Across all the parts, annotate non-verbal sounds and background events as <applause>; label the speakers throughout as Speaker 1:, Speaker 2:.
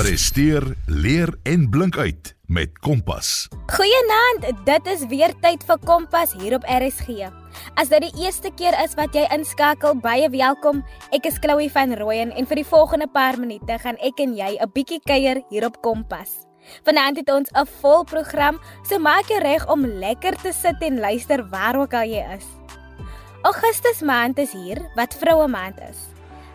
Speaker 1: Presteer, leer en blink uit met Kompas.
Speaker 2: Goeienaand, dit is weer tyd vir Kompas hier op RSG. As dit die eerste keer is wat jy inskakel, baie welkom. Ek is Chloe van Rooyen en vir die volgende paar minute gaan ek en jy 'n bietjie kuier hier op Kompas. Vanaand het ons 'n vol program, so maak jou reg om lekker te sit en luister waar ook al jy is. Augustus maand is hier, wat vroue maand is.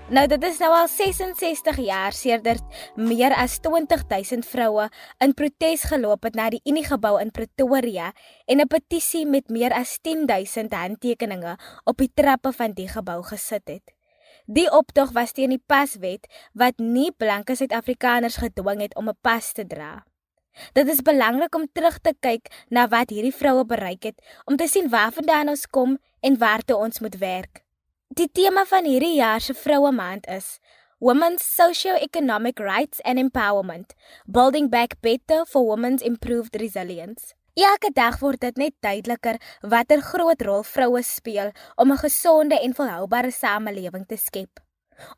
Speaker 2: Nou dit is nou al 66 jaar sedert meer as 20000 vroue in protes geloop het na die Uniegebou in Pretoria en 'n petisie met meer as 10000 handtekeninge op die trappe van die gebou gesit het. Die optog was teen die paswet wat nie blanke Suid-Afrikaners gedwing het om 'n pas te dra. Dit is belangrik om terug te kyk na wat hierdie vroue bereik het om te sien waarvandaan ons kom en waartoe ons moet werk. Die tema van hierdie jaar se Vroue Maand is Women's Socio-Economic Rights and Empowerment: Building Back Better for Women's Improved Resilience. Elke dag word dit net duideliker watter groot rol vroue speel om 'n gesonde en volhoubare samelewing te skep.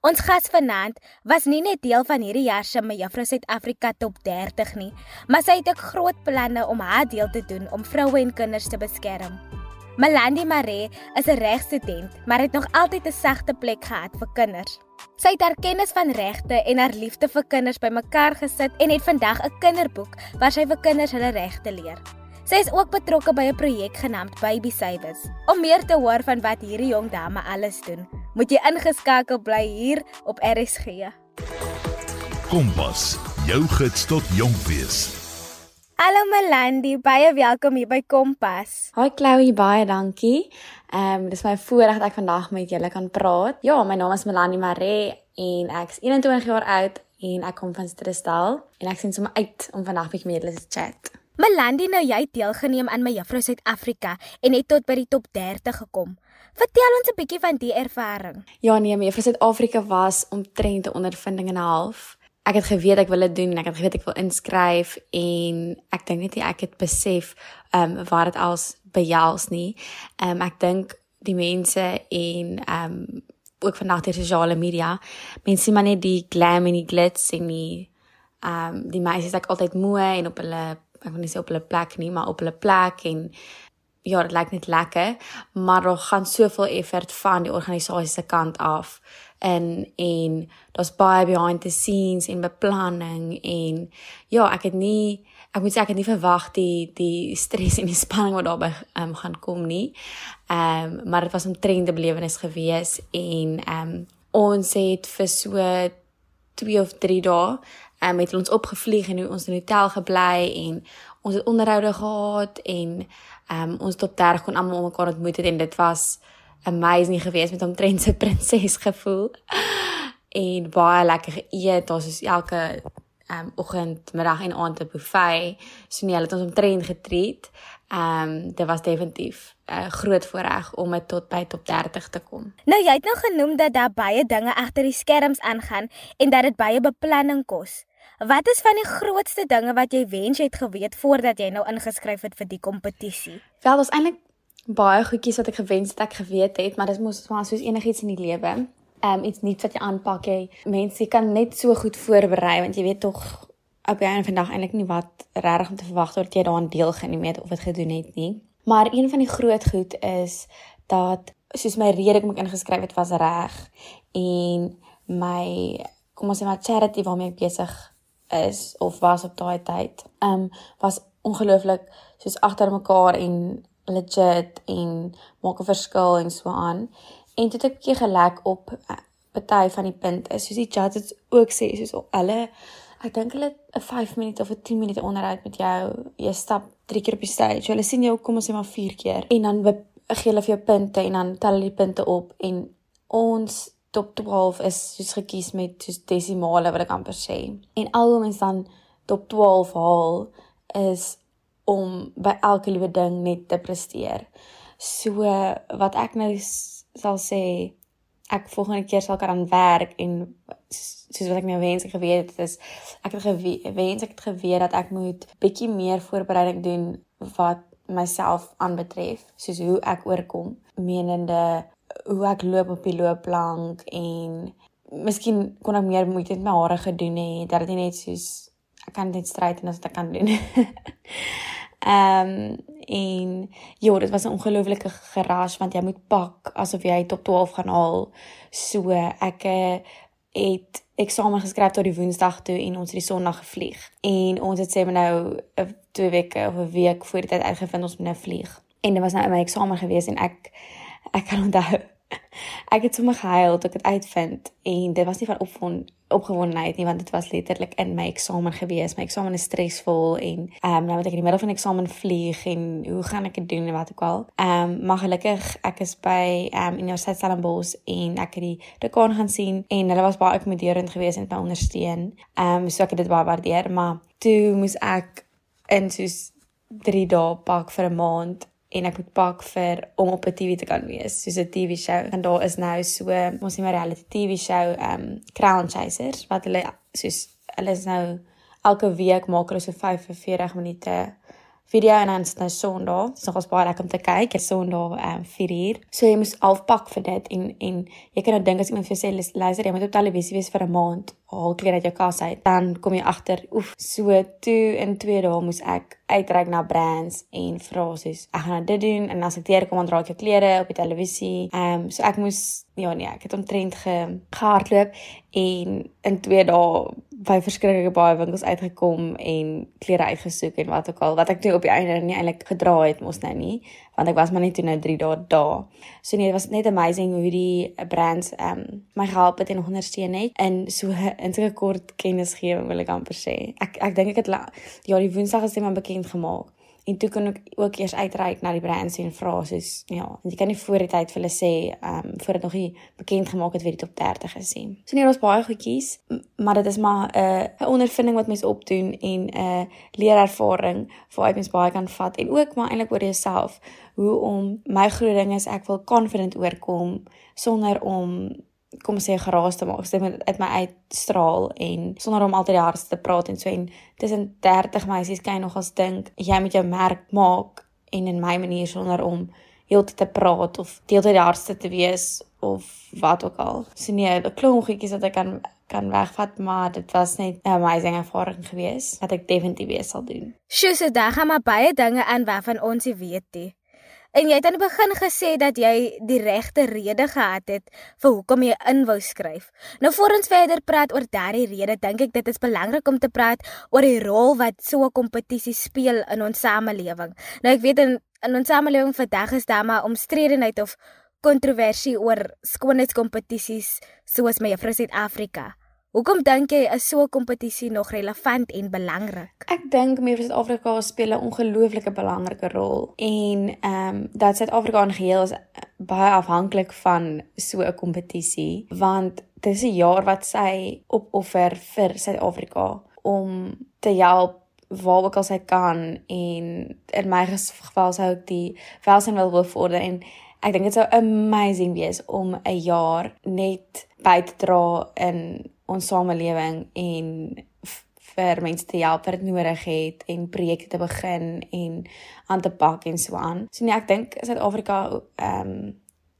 Speaker 2: Ons gas vanaand was nie net deel van hierdie jaar se Mevrou Suid-Afrika Top 30 nie, maar sy het ook groot planne om haar deel te doen om vroue en kinders te beskerm. Melanie Maree is 'n regstudent, maar het nog altyd 'n sagte plek gehad vir kinders. Sy het haar kennis van regte en haar liefde vir kinders bymekaar gesit en het vandag 'n kinderboek waar sy vir kinders hulle regte leer. Sy is ook betrokke by 'n projek genaamd Baby Savers. Om meer te hoor van wat hierdie jong dame alles doen, moet jy ingeskakel bly hier op RSG.
Speaker 1: Kompas, jou gids tot jonk wees.
Speaker 2: Hallo Melandi, baie welkom hier by Kompas.
Speaker 3: Hi Chloe, baie dankie. Ehm um, dis my voorreg dat ek vandag met julle kan praat. Ja, my naam is Melanie Maree en ek is 21 jaar oud en ek kom van Stristal en ek sien sommer uit om vandag met julle te chat.
Speaker 2: Melandi, nou jy het deelgeneem aan my Juffrou Suid-Afrika en het tot by die top 30 gekom. Vertel ons 'n bietjie van die ervaring.
Speaker 3: Ja nee, my Juffrou Suid-Afrika was omtrent 'n ondervinding en 'n half ek het geweet ek wil dit doen en ek het geweet ek wil inskryf en ek dink net ek het besef ehm um, wat dit als behels nie. Ehm um, ek dink die mense en ehm um, ook vandag die sosiale media, mense sien maar net die glam en die glitz en die ehm um, die meisies ek altyd mooi en op hulle ek wil nie sê op hulle plek nie, maar op hulle plek en ja, dit lyk net lekker, maar daar gaan soveel effort van die organisasie se kant af in en daar's baie behind the scenes en beplanning en ja, ek het nie ek moet sê ek het nie verwag die die stres en die spanning wat daarbey um, gaan kom nie. Ehm um, maar dit was 'n trende belewenis gewees en ehm um, ons het vir so 2 of 3 dae ehm um, het ons opgevlieg en ons in 'n hotel gebly en ons het onderhoude gehad en ehm um, ons tot daar kon almal mekaar ontmoet het en dit was amazing geweest met omtrent se <laughs> prinses gevoel. En baie lekker geëet. Ons is elke um oggend, middag en aand 'n buffet. So nee, hulle het ons omtrent getreat. Um dit was definitief 'n uh, groot voorreg om dit tot by top 30 te kom.
Speaker 2: Nou jy het nou genoem dat daar baie dinge agter die skerms aangaan en dat dit baie beplanning kos. Wat is van die grootste dinge wat jy wens jy het geweet voordat jy nou ingeskryf het vir die kompetisie?
Speaker 3: Wel, was eintlik baie goedjies wat ek gewens het ek geweet het, maar dit moes maar soos enigiets in die lewe. Ehm um, iets nuuts wat jy aanpak jy. Mense kan net so goed voorberei want jy weet tog op jy vandag eintlik nie wat regtig om te verwag word jy daaraan deelgeneem het of dit gedoen het nie. Maar een van die groot goed is dat soos my rede kom ek ingeskryf het was reg en my kom ons sê maar charity waarmee ek besig is of was op daai tyd. Ehm um, was ongelooflik soos agter mekaar en legit en maak 'n verskil en so aan. En dit het 'n bietjie gelek op uh, party van die punte. Soos die judges ook sê, soos hulle ek dink hulle 'n 5 minute of 'n 10 minute onderhoud met jou. Jy stap 3 keer op die stage. Hulle sien jou kom ons sê maar 4 keer en dan gee hulle vir jou punte en dan tel hulle die punte op en ons top 12 is soos gekies met soos desimale wat ek amper sê. En alhoewel mens dan top 12 haal is om by elke liewe ding net te presteer. So wat ek nou sal sê, ek volgende keer sal kan werk en soos wat ek nou wens ek geweet het is ek het gewens ek het geweet dat ek moet bietjie meer voorbereiding doen wat myself aanbetref, soos hoe ek oorkom, menende hoe ek loop op die loopplank en miskien kon ek meer moeite met my hare gedoen het dat dit net soos ek kan net stryd en as ek kan doen. <laughs> Ehm um, en ja, dit was 'n ongelooflike geras want jy moet pak asof jy top 12 gaan haal. So ek eh, het eksamen geskryf tot die Woensdag toe en ons het die Sondag gevlieg. En ons het sê maar nou 'n eh, twee weke of 'n week voor die tyd uitgevind ons moet nou vlieg. En dit was nou in my eksamen gewees en ek ek kan onthou ek het sommer gehuil toe ek dit uitvind en dit was nie van opgewondenheid nie want dit was letterlik in my eksamen gewees. My eksamen is stresvol en ehm um, nou moet ek in die middel van die eksamen vlieg en hoe gaan ek dit doen en wat ook al. Ehm um, maar gelukkig ek is by ehm um, Universiteit Stellenbosch en ek het die dekaan gaan sien en hulle was baie akkommoderend geweest en my ondersteun. Ehm um, so ek het dit baie waardeer, maar toe moes ek in soos 3 dae pak vir 'n maand en ek moet pak vir om op 'n TV te kan wees, soos 'n TV show. En daar is nou so ons het 'n reality TV show, um Crown Chasers wat hulle soos hulle is nou elke week maak hulle so 45 minute video en dan is nou Sondag. Dit is nogals baie lekker om te kyk. Dit is Sondag um 4 uur. So jy moet afpak vir dit en en jy kan nou dink as iemand vir jou sê luister jy moet op televisie wees vir 'n maand haal kleer uit jou kas uit, dan kom jy agter, oef, so toe in 2 dae moes ek uitreik na brands en vra soos ek gaan dit doen en as ek teer kom dan raak jou klere op die televisie. Um, so ek moes ja nee, ek het omtrent ge gehardloop en in 2 dae by verskriklike baie winkels uitgekom en klere uitgesoek en wat ook al wat ek toe op die einde nie eintlik gedra het mos nou nie want ek was maar net toe nou 3 dae daar. So nee, dit was net amazing hoe die brands ehm um, my gehelp het en ondersteun het in so in so kort kennisgewing wil ek amper sê. Ek ek dink ek het ja, die Woensdag is dit maar bekend gemaak. En toe kan ek ook eers uitreik na die brands en vra soos ja, want jy kan nie voor die tyd vir hulle sê ehm um, voordat nog nie bekend gemaak het wie die top 30 is nie. So nee, daar's baie goedjies, maar dit is maar 'n uh, 'n ondervinding wat mens opdoen en 'n uh, leerervaring waaruit mens baie kan vat en ook maar eintlik oor jouself hoe om my groot ding is ek wil confident oorkom sonder om kom sê geraas te maak. Dit moet uit my uitstraal en sonder om altyd die hardste te praat en so en tussen 30 meisies kan jy nog as dink jy moet jou merk maak en in my manier sonder om heeltyd te praat of deeltyd die hardste te wees of wat ook al. So nee, 'n klomp goedjies wat ek kan kan wegvat, maar dit was net 'n amazing ervaring geweest wat ek definitief weer sal doen.
Speaker 2: Sjoe, so daar gaan maar baie dinge aan waarvan ons nie weet nie. En jy het aan die begin gesê dat jy die regte rede gehad het vir hoekom jy in wou skryf. Nou voor ons verder praat oor daardie rede, dink ek dit is belangrik om te praat oor die rol wat so 'n kompetisie speel in ons samelewing. Nou ek weet in, in ons samelewing vandag is daar maar omstredenheid of kontroversie oor skoonheidskompetisies soos my Juffrou Suid-Afrika. Hoekom dink jy is so 'n kompetisie nog relevant en belangrik?
Speaker 3: Ek dink meer Suid-Afrika speel 'n ongelooflike belangrike rol en ehm um, dat Suid-Afrika in geheel is baie afhanklik van so 'n kompetisie want dit is 'n jaar wat sy opoffer vir Suid-Afrika om te help waar ook al sy kan en in my geval sou ek die welstand wil bevorder en ek dink dit sou amazing wees om 'n jaar net by te dra in ons samelewing en vir mense te help wat dit nodig het en projekte te begin en aan te pak en so aan. So nee, ek dink Suid-Afrika ehm um,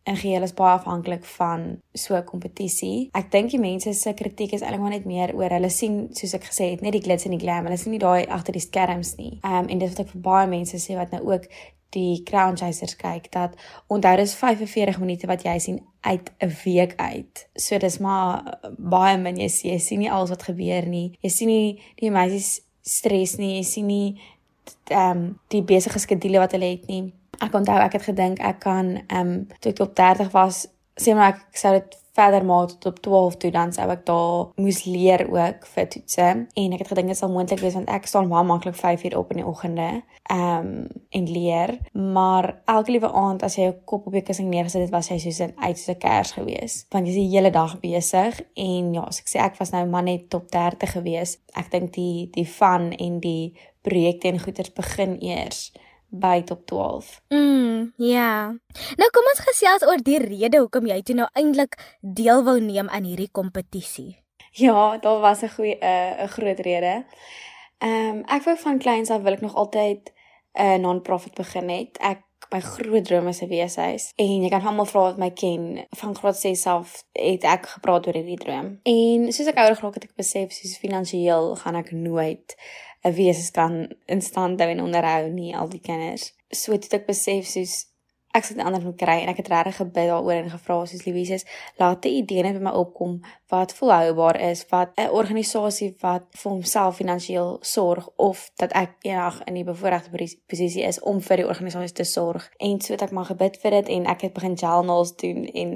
Speaker 3: en geheel is baie afhanklik van so 'n kompetisie. Ek dink die mense se kritiek is eintlik maar net meer oor hulle sien soos ek gesê het, net die glitz en die glam. Hulle sien nie daai agter die skerms nie. Ehm um, en dit wat ek vir baie mense sê wat nou ook die Crown Chasers kyk dat onthou dis 45 minute wat jy sien uit 'n week uit. So dis maar baie min jy sien, jy sien nie alles wat gebeur nie. Jy sien nie die meisies stres nie, jy sien nie ehm um, die besige skedule wat hulle het nie. Ek onthou ek het gedink ek kan ehm um, toe ek op 30 was, sê maar ek sou dit verder maak tot op 12 toe dan sou ek daar moes leer ook vir toetse. En ek het gedink dit sal moontlik wees want ek staan baie maklik 5 uur op in die oggende um, en leer. Maar elke liewe aand as jy jou kop op jou kussing neergesit het was jy soos 'n uit so 'n kers gewees. Want jy's die hele dag besig en ja as ek sê ek was nou maar net top 30 gewees ek dink die die van en die projekte en goeders begin eers by top 12.
Speaker 2: Mm, ja. Nou kom ons gesels oor die rede hoekom jy toe nou eintlik deel wou neem aan hierdie kompetisie.
Speaker 3: Ja, daar was 'n goeie 'n uh, 'n groot rede. Ehm um, ek wou van kleins af wil ek nog altyd 'n uh, non-profit begin het. Ek my groot droom is 'n weeshuis. En jy kan almal vra wat my ken van graad 6 af het ek gepraat oor hierdie droom. En soos ek ouer geraak het, ek besef soos finansiëel gaan ek nooit 'n weeshuis kan in stand hou en onderhou nie al die kinders. So het ek besef soos ek sit 'n ander moet kry en ek het regtig gebid daaroor en gevra soos Louise, laat 'n idee net by my opkom wat volhoubaar is, wat 'n organisasie wat vir homself finansiëel sorg of dat ek eendag in die bevoordeelde posisie is om vir die organisasie te sorg. En so het ek maar gebid vir dit en ek het begin journals doen en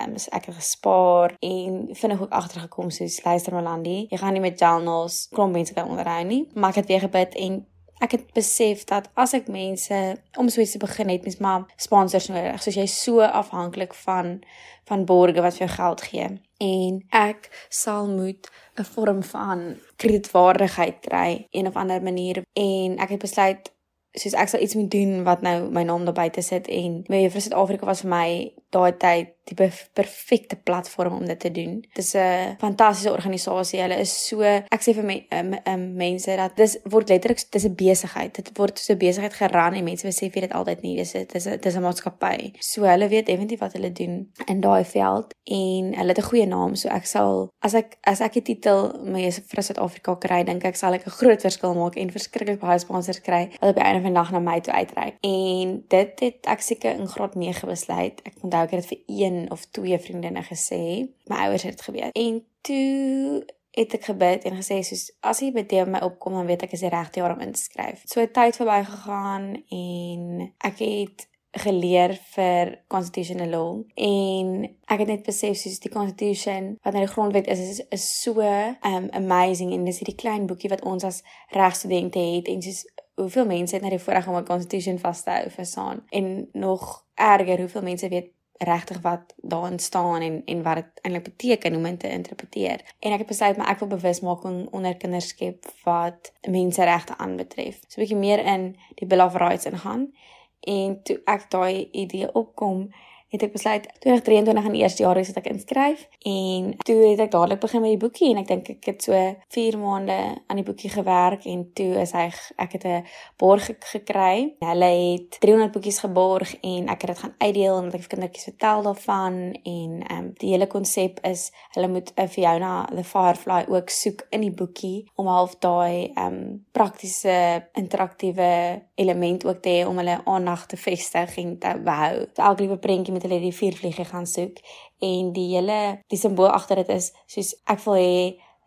Speaker 3: um, so ek het gespaar en vinnig ook agtergekom soos luister Melanie, jy gaan nie met journals klomp mense kan onderhou nie, maar ek het weer gebid en ek het besef dat as ek mense om so iets te begin het, mens maar sponsors nodig. Soos jy so afhanklik van van borgers wat vir jou geld gee. En ek sal moet 'n vorm van kredietwaardigheid kry een of ander manier en ek het besluit soos ek sal iets moet doen wat nou my naam daar buite sit en my juffrou Suid-Afrika was vir my daai tyd die perfekte platform om dit te doen. Dis 'n fantastiese organisasie. Hulle is so ek sê vir my um, um, mense dat dis word letterlik dis 'n besigheid. Dit word so 'n besigheid geran en mense besef jy dit altyd nie. Dis dis dis 'n maatskappy. So hulle weet definitief wat hulle doen in daai veld en hulle het 'n goeie naam. So ek sal as ek as ek die titel my vir Suid-Afrika kry, dink ek sal ek 'n groot verskil maak en verskriklik baie sponsors kry wat op die einde van die dag na my toe uitreik. En dit het ek seker in graad 9 besluit. Ek onthou ek het dit vir een of twee vriendinne gesê. My ouers het dit geweet. En toe het ek gebid en gesê soos as jy by my opkom dan weet ek is die regte jaar om in te skryf. So tyd verby gegaan en ek het geleer vir constitutional law en ek het net besef soos die constitution wat nou die grondwet is is, is so um amazing en dis hierdie klein boekie wat ons as regstudente het en soos hoeveel mense het nou die voorreg om 'n constitution vas te hou vir saan en nog erger hoeveel mense weet regtig wat daarin staan en en wat dit eintlik beteken om dit te interpreteer. En ek het besluit maar ek wil bewusmaking onder kinders skep wat menseregte aanbetref. So 'n bietjie meer in die Bill of Rights ingaan. En toe ek daai idee opkom, het ek besluit 2023 in die eerste jaar is dit ek inskryf en toe het ek dadelik begin met die boekie en ek dink ek het so 4 maande aan die boekie gewerk en toe is hy ek het 'n borg gekry. Hulle het 300 boekies geborg en ek het dit gaan uitdeel en ek het kindertjies vertel daarvan en ehm um, die hele konsep is hulle moet 'n Fiona the Firefly ook soek in die boekie om half daai ehm um, praktiese interaktiewe element ook te hê om hulle aandag te vestig en te behou. So elke liewe prentjie met hulle die vuurvliegie gaan soek en die hele die simbool agter dit is soos ek wil hê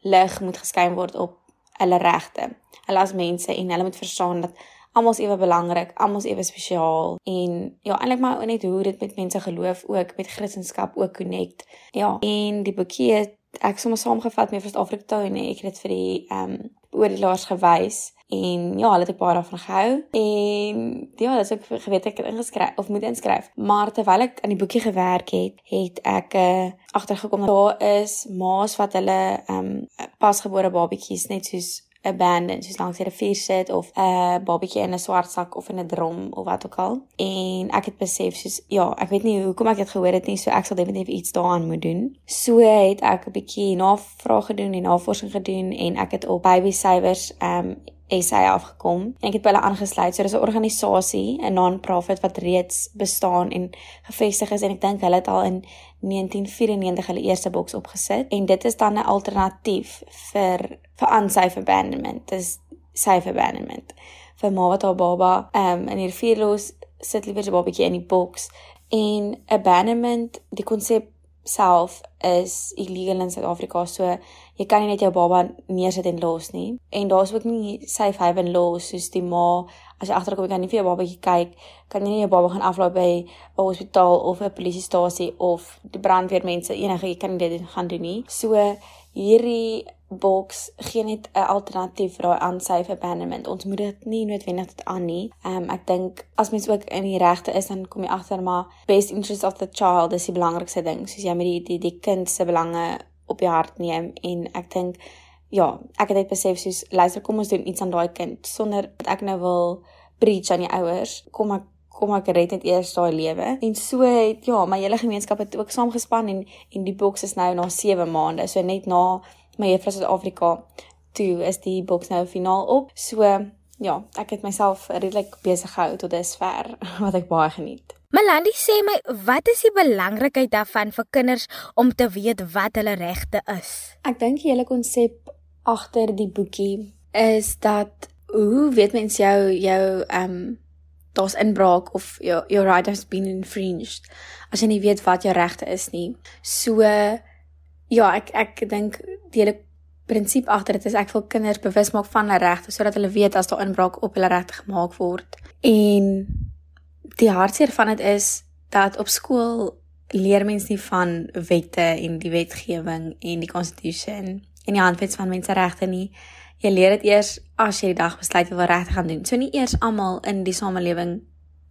Speaker 3: lig moet geskyn word op hulle regte. Hulle as mense en hulle moet verstaan dat almal is ewe belangrik, almal is ewe spesiaal en ja, eintlik maar net hoe dit met mense geloof ook met Christendom ook connect. Ja, en die boekie ek sommer saamgevat met Suid-Afrika en ek het dit vir die ehm um, oorlaers gewys en ja, hulle het 'n paar daarvan gehou en ja, dit is ook geweet ek het ingeskryf of moet inskryf. Maar terwyl ek aan die boekie gewerk het, het ek uh, agtergekom dat daar is ma's wat hulle ehm um, pasgebore babatjies net soos abandoned soos langs die rivier sit of 'n uh, babatjie in 'n swart sak of in 'n drom of wat ook al. En ek het besef soos ja, ek weet nie hoekom ek dit gehoor het nie, so ek sal definitief iets daaraan moet doen. So het ek 'n bietjie navraag gedoen en navorsing gedoen en ek het op baby savers um SA afgekom en ek het by hulle aangesluit. So dis 'n organisasie, 'n non-profit wat reeds bestaan en gevestig is en ek dink hulle het al in 1994 hulle eerste boks opgesit en dit is dan 'n alternatief vir vir unsafe abandonment. Dis safe abandonment. Vir ma wat haar baba um in hier vier los sit liewer die babatjie in die boks en abandonment, die konsep self is illegal in Suid-Afrika. So jy kan nie net jou baba neersit en los nie. En daar's ook nie safe haven laws soos die ma as jy agterkom jy kan nie vir jou babatjie kyk, kan jy nie jou baba gaan aflaai by 'n hospitaal of 'n polisiestasie of die brandweermense enige jy kan dit gaan doen nie. So hierdie boks gee net 'n alternatief vir daai unsafe abandonment. Ons moet dit nie noodwendig dit aan nie. Ehm um, ek dink as mens ook in die regte is dan kom jy agter maar best interest of the child is die belangrikste ding. Soos jy met die die die kind se belange op jou hart neem en ek dink ja, ek het net besef soos luister kom ons doen iets aan daai kind sonder dat ek nou wil preach aan die ouers. Kom ek kom ek red net eers daai lewe. En so het ja, my hele gemeenskap het ook saamgespan en en die boks is nou na 7 maande. So net na my juffrou Suid-Afrika toe is die boks nou finaal op. So ja, ek het myself redelik besig gehou tot dusver <laughs> wat ek baie geniet.
Speaker 2: Melanie sê my, wat is die belangrikheid daarvan vir kinders om te weet wat hulle regte is?
Speaker 3: Ek dink die hele konsep agter die boekie is dat hoe weet mens jou jou ehm um, daar's inbraak of your your right has been infringed as jy nie weet wat jou regte is nie. So ja, ek ek dink die hele prinsip agter dit is ek wil kinders bewus maak van hulle regte sodat hulle weet as daar inbraak op hulle regte gemaak word. En die hartseer van dit is dat op skool leer mense nie van wette en die wetgewing en die constitution en die handves van menseregte nie. Jy leer dit eers as jy die dag besluit wat reg te gaan doen. So nie eers almal in die samelewing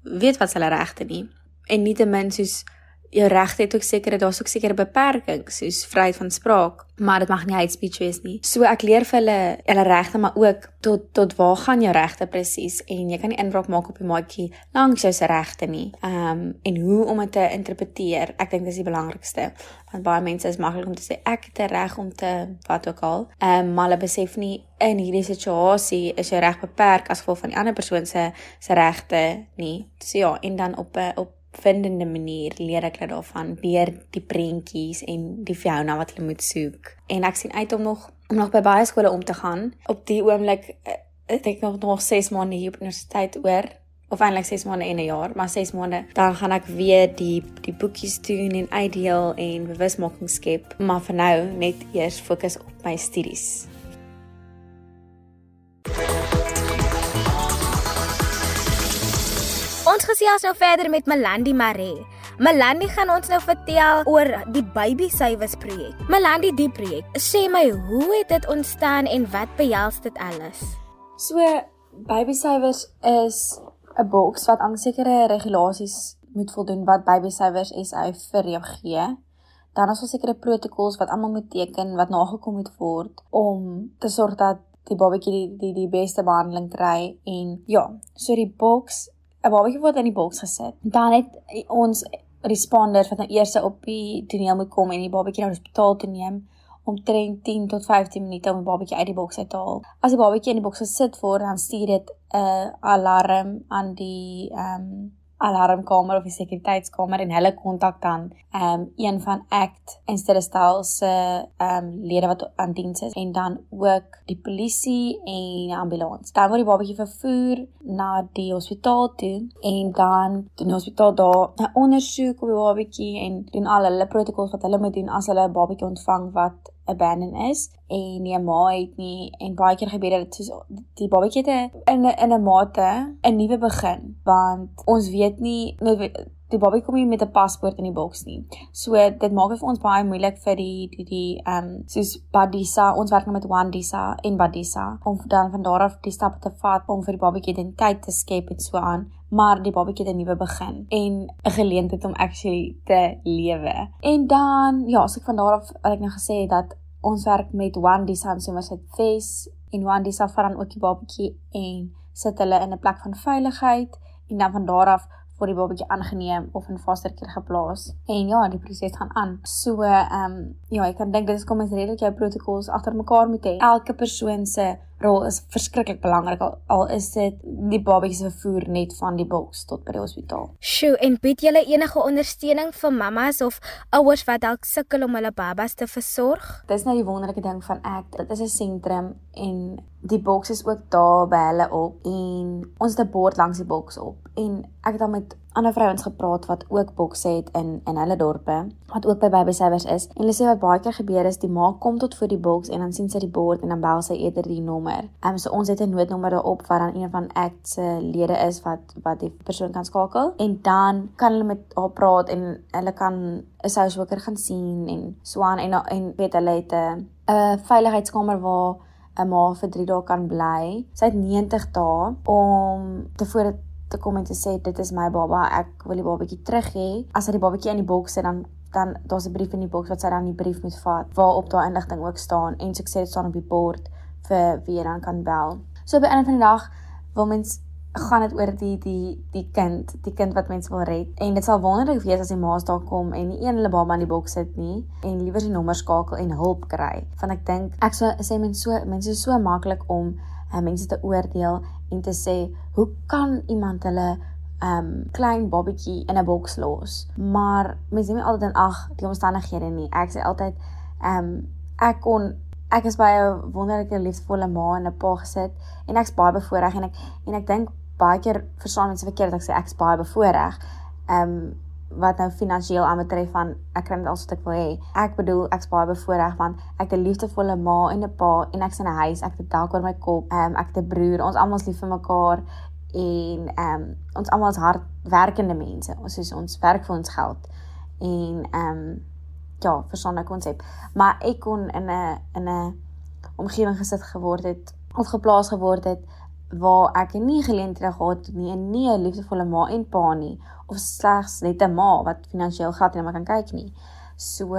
Speaker 3: weet wat hulle regte nie. En nietemin soos jou regte het ook sekere daar's ook sekere beperkings soos vryheid van spraak, maar dit mag nie hate speech wees nie. So ek leer vir hulle hulle regte maar ook tot tot waar gaan jou regte presies en jy kan nie inbraak maak op die maatjie langs jou se regte nie. Ehm um, en hoe om dit te interpreteer, ek dink dis die belangrikste. Want baie mense is maklik om te sê ek het 'n reg om te wat ook al. Ehm um, maar hulle besef nie in hierdie situasie is jou reg beperk as gevolg van die ander persoon se se regte nie. So ja, en dan op 'n op vindende manier leer ek hulle daarvan deur die prentjies en die fauna wat hulle moet soek. En ek sien uit om nog om nog by baie skole om te gaan. Op die oomblik eh, ek nog nog 6 maande hier op universiteit oor of eintlik 6 maande en 'n jaar, maar 6 maande dan gaan ek weer die die boekies doen en uitdeel en bewusmaking skep, maar vir nou net eers fokus op my studies.
Speaker 2: Gesels nou verder met Melandi Maree. Melandi gaan ons nou vertel oor die Baby Savers projek. Melandi, die projek, sê my, hoe het dit ontstaan en wat behels dit alles?
Speaker 3: So, Baby Savers is 'n boks wat aan sekere regulasies moet voldoen wat Baby Savers SA vir jou gee. Dan is daar sekere protokols wat almal moet teken wat nagekom moet word om te sorg dat die babatjie die, die die beste behandeling kry en ja, so die boks 'n babatjie word in die boks gesit. Dan het ons responders wat nou eers op die toneel moet kom en die babatjie na die hospitaal toe neem om 10 tot 15 minute om die babatjie uit die boks uit te haal. As die babatjie in die boks gesit word, dan stuur dit 'n uh, alarm aan die ehm um, alarmkamer of die sekuriteitskamer en hulle kontak dan ehm um, een van ACT en stel se ehm um, lede wat aan diens is en dan ook die polisie en ambulans. Dan word die babatjie vervoer na die hospitaal toe en dan doen die hospitaal daar 'n ondersoek op die babatjie en doen al hulle protokolle wat hulle moet doen as hulle 'n babatjie ontvang wat abandon is en nie 'n ma het nie en baie keer gebeur dit soos die babatjie het in in 'n mate 'n nuwe begin want ons weet nie die babatjie kom nie met 'n paspoort in die boks nie. So dit maak dit vir ons baie moeilik vir die die die ehm um, soos Badisa, ons werk nou met Wandisa en Badisa om dan van daar af die stappe te vat om vir die babatjie identiteit te skep en so aan maar die babatjie het 'n nuwe begin en 'n geleentheid om actually te lewe. En dan ja, as ek van daar af wat ek nou gesê het dat ons werk met One Design so ons het Fes en One Design vat dan ook die babatjie en sit hulle in 'n plek van veiligheid en dan van daar af word die babatjie aangeneem of in foster care geplaas. En ja, die proses gaan aan. So ehm um, ja, ek kan dink dit is kom ons redelik jou protokols agter mekaar moet hê. Elke persoon se rol is verskriklik belangrik al, al is dit die babatjie se vervoer net van die boks tot by die hospitaal.
Speaker 2: Sjoe, en bied julle enige ondersteuning vir mammas of ouers wat dalk sukkel om hulle babas te versorg?
Speaker 3: Dis nou die wonderlike ding van ek. Dit is 'n sentrum en die boks is ook daar by hulle op en ons het 'n bord langs die boks op en ek het dan met ander vrouens gepraat wat ook bokse het in in hulle dorpe wat ook by baby savers is en hulle sê wat baie keer gebeur is die ma kom tot voor die boks en dan sien sy die bord en dan bel sy eerder die nommer. Ehm um, so ons het 'n noodnommer daarop wat dan een van ACT se lede is wat wat die persoon kan skakel en dan kan hulle met haar praat en hulle kan 'n sousoker gaan sien en so aan en en weet hulle het 'n 'n veiligheidskamer waar 'n ma vir 3 dae kan bly. Sy het 90 dae om te voor te kom en te sê dit is my baba, ek wil die babatjie terug hê. As hy die babatjie in die boks sit dan dan daar's 'n brief in die boks wat sy dan die brief moet vat waarop daai inligting ook staan en so ek sê dit staan op die bord vir wie jy dan kan bel. So by einde van die dag wil mens gaan dit oor die die die kind, die kind wat mens wil red. En dit sal wonderlik wees as die ma's daar kom en nie een hulle baba in die boks sit nie en liewer sy nommer skakel en hulp kry. Want ek dink ek sou sê mens so mense is so maklik om uh, mense te oordeel en te sê, hoe kan iemand hulle um klein babatjie in 'n boks los? Maar mense neem altyd in ag die omstandighede nie. Ek sê altyd um ek kon ek is by 'n wonderlike liefdevolle ma en 'n pa gesit en ek's baie bevoorreg en ek en ek dink baie keer verstaan mense verkeerd as ek sê ek's baie bevoorreg. Um wat nou finansiëel aanbetref van ek kry net alles wat ek wil hê. Ek bedoel ek's baie bevoorreg want ek het 'n liefdevolle ma en 'n pa en ek's in 'n huis, ek het dak oor my kop, um, ek het 'n broer, ons almal is lief vir mekaar en ehm um, ons almal is hardwerkende mense. Ons is ons werk vir ons geld. En ehm um, ja, verstaan ek konsep. Maar ek kon in 'n in 'n omgewing gesit geword het of geplaas geword het waar ek nie geleenthede gehad het nie, nie 'n liefdevolle ma en pa nie of slegs net 'n ma wat finansiëel geld het en maar kan kyk nie. So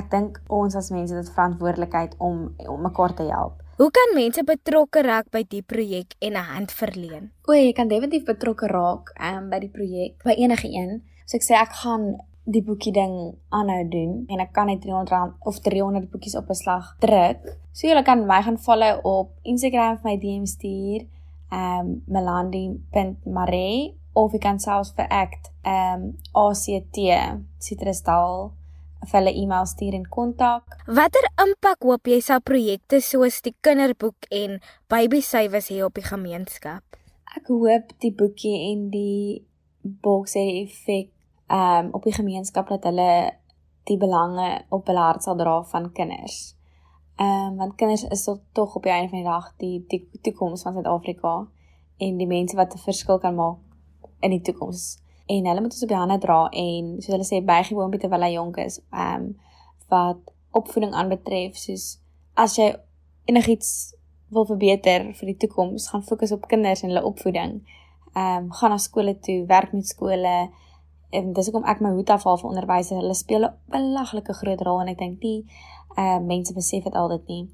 Speaker 3: ek dink ons as mense het verantwoordelikheid om om mekaar te help.
Speaker 2: Hoe kan mense betrokke raak by die projek en 'n hand verleen?
Speaker 3: O, jy kan definitief betrokke raak um, by die projek by enige een. So ek sê ek gaan die boekie ding aanhou doen en ek kan net 300 rand of 300 boekies op 'n slag druk. So jy kan my gaan follow op Instagram vir my DM stuur um melandi.mare of jy kan selfs vir act um ACT Citrusdal vir hulle e-mail stuur en kontak.
Speaker 2: Watter impak hoop jy sal projekte soos die kinderboek en baby sywes hê op die gemeenskap?
Speaker 3: Ek hoop die boekie en die boks het effek um op die gemeenskap dat hulle die belange op hulle hart sal dra van kinders. Um want kinders is tog op die einde van die dag die die toekoms van Suid-Afrika en die mense wat 'n verskil kan maak in die toekoms. En hulle moet ons op die hande dra en soos hulle sê bygie boompie terwyl hy jonk is. Um wat opvoeding aanbetref, soos as jy enigiets wil verbeter vir die toekoms, gaan fokus op kinders en hulle opvoeding. Um gaan na skole toe, werk met skole. En dis hoekom ek my hoed afhaal vir onderwysers. Hulle speel 'n belaglike groot rol en ek dink nie uh mense besef dit altyd nie.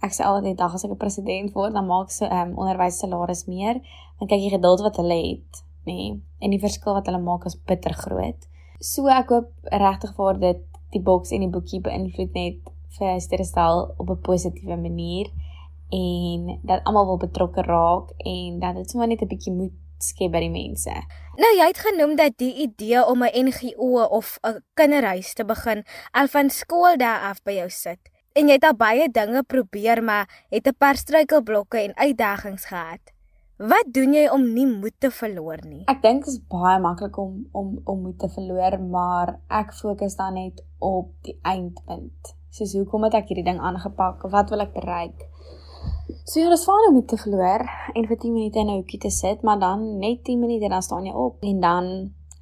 Speaker 3: Ek sê altyd dag as ek 'n president word, dan maak se um onderwyssalaris meer, want kyk jy geduld wat hulle het, nê? Nee, en die verskil wat hulle maak is bitter groot. So ek hoop regtig vir dit die boks en die boekie beïnvloed net vir sterrestel op 'n positiewe manier en dat almal wil betrokke raak en dat dit sommer net 'n bietjie moed skep by die mense.
Speaker 2: Nou jy het genoem dat die idee om 'n NGO of 'n kinderhuis te begin al van skool daar af by jou sit. En jy het al baie dinge probeer maar het 'n paar struikelblokke en uitdagings gehad. Wat doen jy om nie moed te verloor nie?
Speaker 3: Ek dink dit is baie maklik om om om moed te verloor, maar ek fokus dan net op die eindpunt. Soos hoekom het ek hierdie ding aangepak? Wat wil ek bereik? So jy is vaar om te verloor en vir 10 minute in 'n hoekie te sit, maar dan net 10 minute dan staan jy op en dan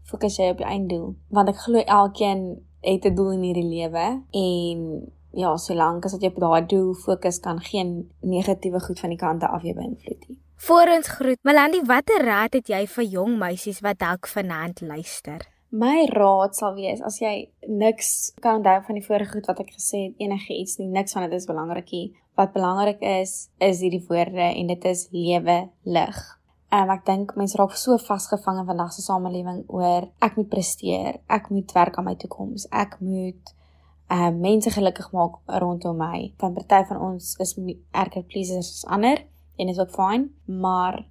Speaker 3: fokus jy op jou einddoel. Want ek glo elkeen het 'n doel in hierdie lewe en ja, solank as jy op daai doel fokus kan geen negatiewe goed van die kante af jou beïnvloed nie.
Speaker 2: Voor ons groet, Melanie, watter raad het jy vir jong meisies wat dalk vanaand luister?
Speaker 3: My raad sal wees as jy niks kan onthou van die vorige goed wat ek gesê het, enige iets nie, niks van dit is belangrik nie. Wat belangrik is, is hierdie woorde en dit is lewe lig. Um, ek dink mense raak so vasgevang in vandag se samelewing oor ek moet presteer, ek moet werk aan my toekoms, ek moet uh mense gelukkig maak rondom my. Van party van ons is erger pleasers as ander en dit is ook fyn, maar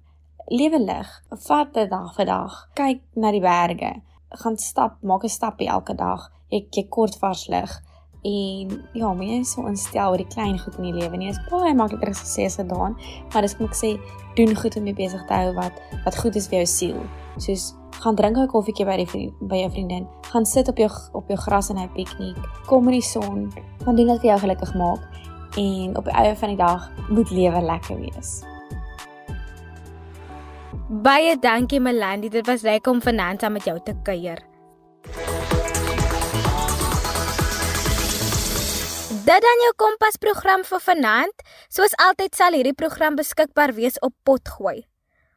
Speaker 3: lewe lig. Vat dit dag vir dag. Kyk na die berge. Gaan stap, maak 'n stapie elke dag. Ek kyk kort vars lig. En ja, mense so instel oor die klein goed in die lewe. Nie is baie makliker gesê as gedaan, maar dis kom ek sê, doen goed om mee besig te hou wat wat goed is vir jou siel. Soos gaan drink 'n koffietjie by die vriend, by jou vriendin, gaan sit op jou op jou gras en 'n piknik, kom in die son, gaan doen wat vir jou gelukkig maak en op die einde van die dag moet lewe lekker wees.
Speaker 2: Baie dankie Melanie, dit was lekker om vanaand saam met jou te kuier. Dit dan jou kompas program vir vanaand. Soos altyd sal hierdie program beskikbaar wees op Potgooi.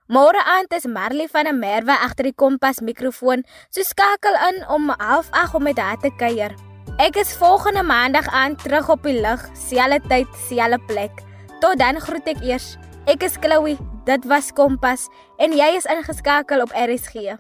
Speaker 2: Môre aand is Marley van der Merwe agter die kompas mikrofoon. So skakel in om 08:30 om met haar te kuier. Ek is volgende maandag aan terug op die lug, selfde tyd, selfde plek. Tot dan groet ek eers. Ek is Chloe. Dit was Kompas en jy is ingeskakel op RSG.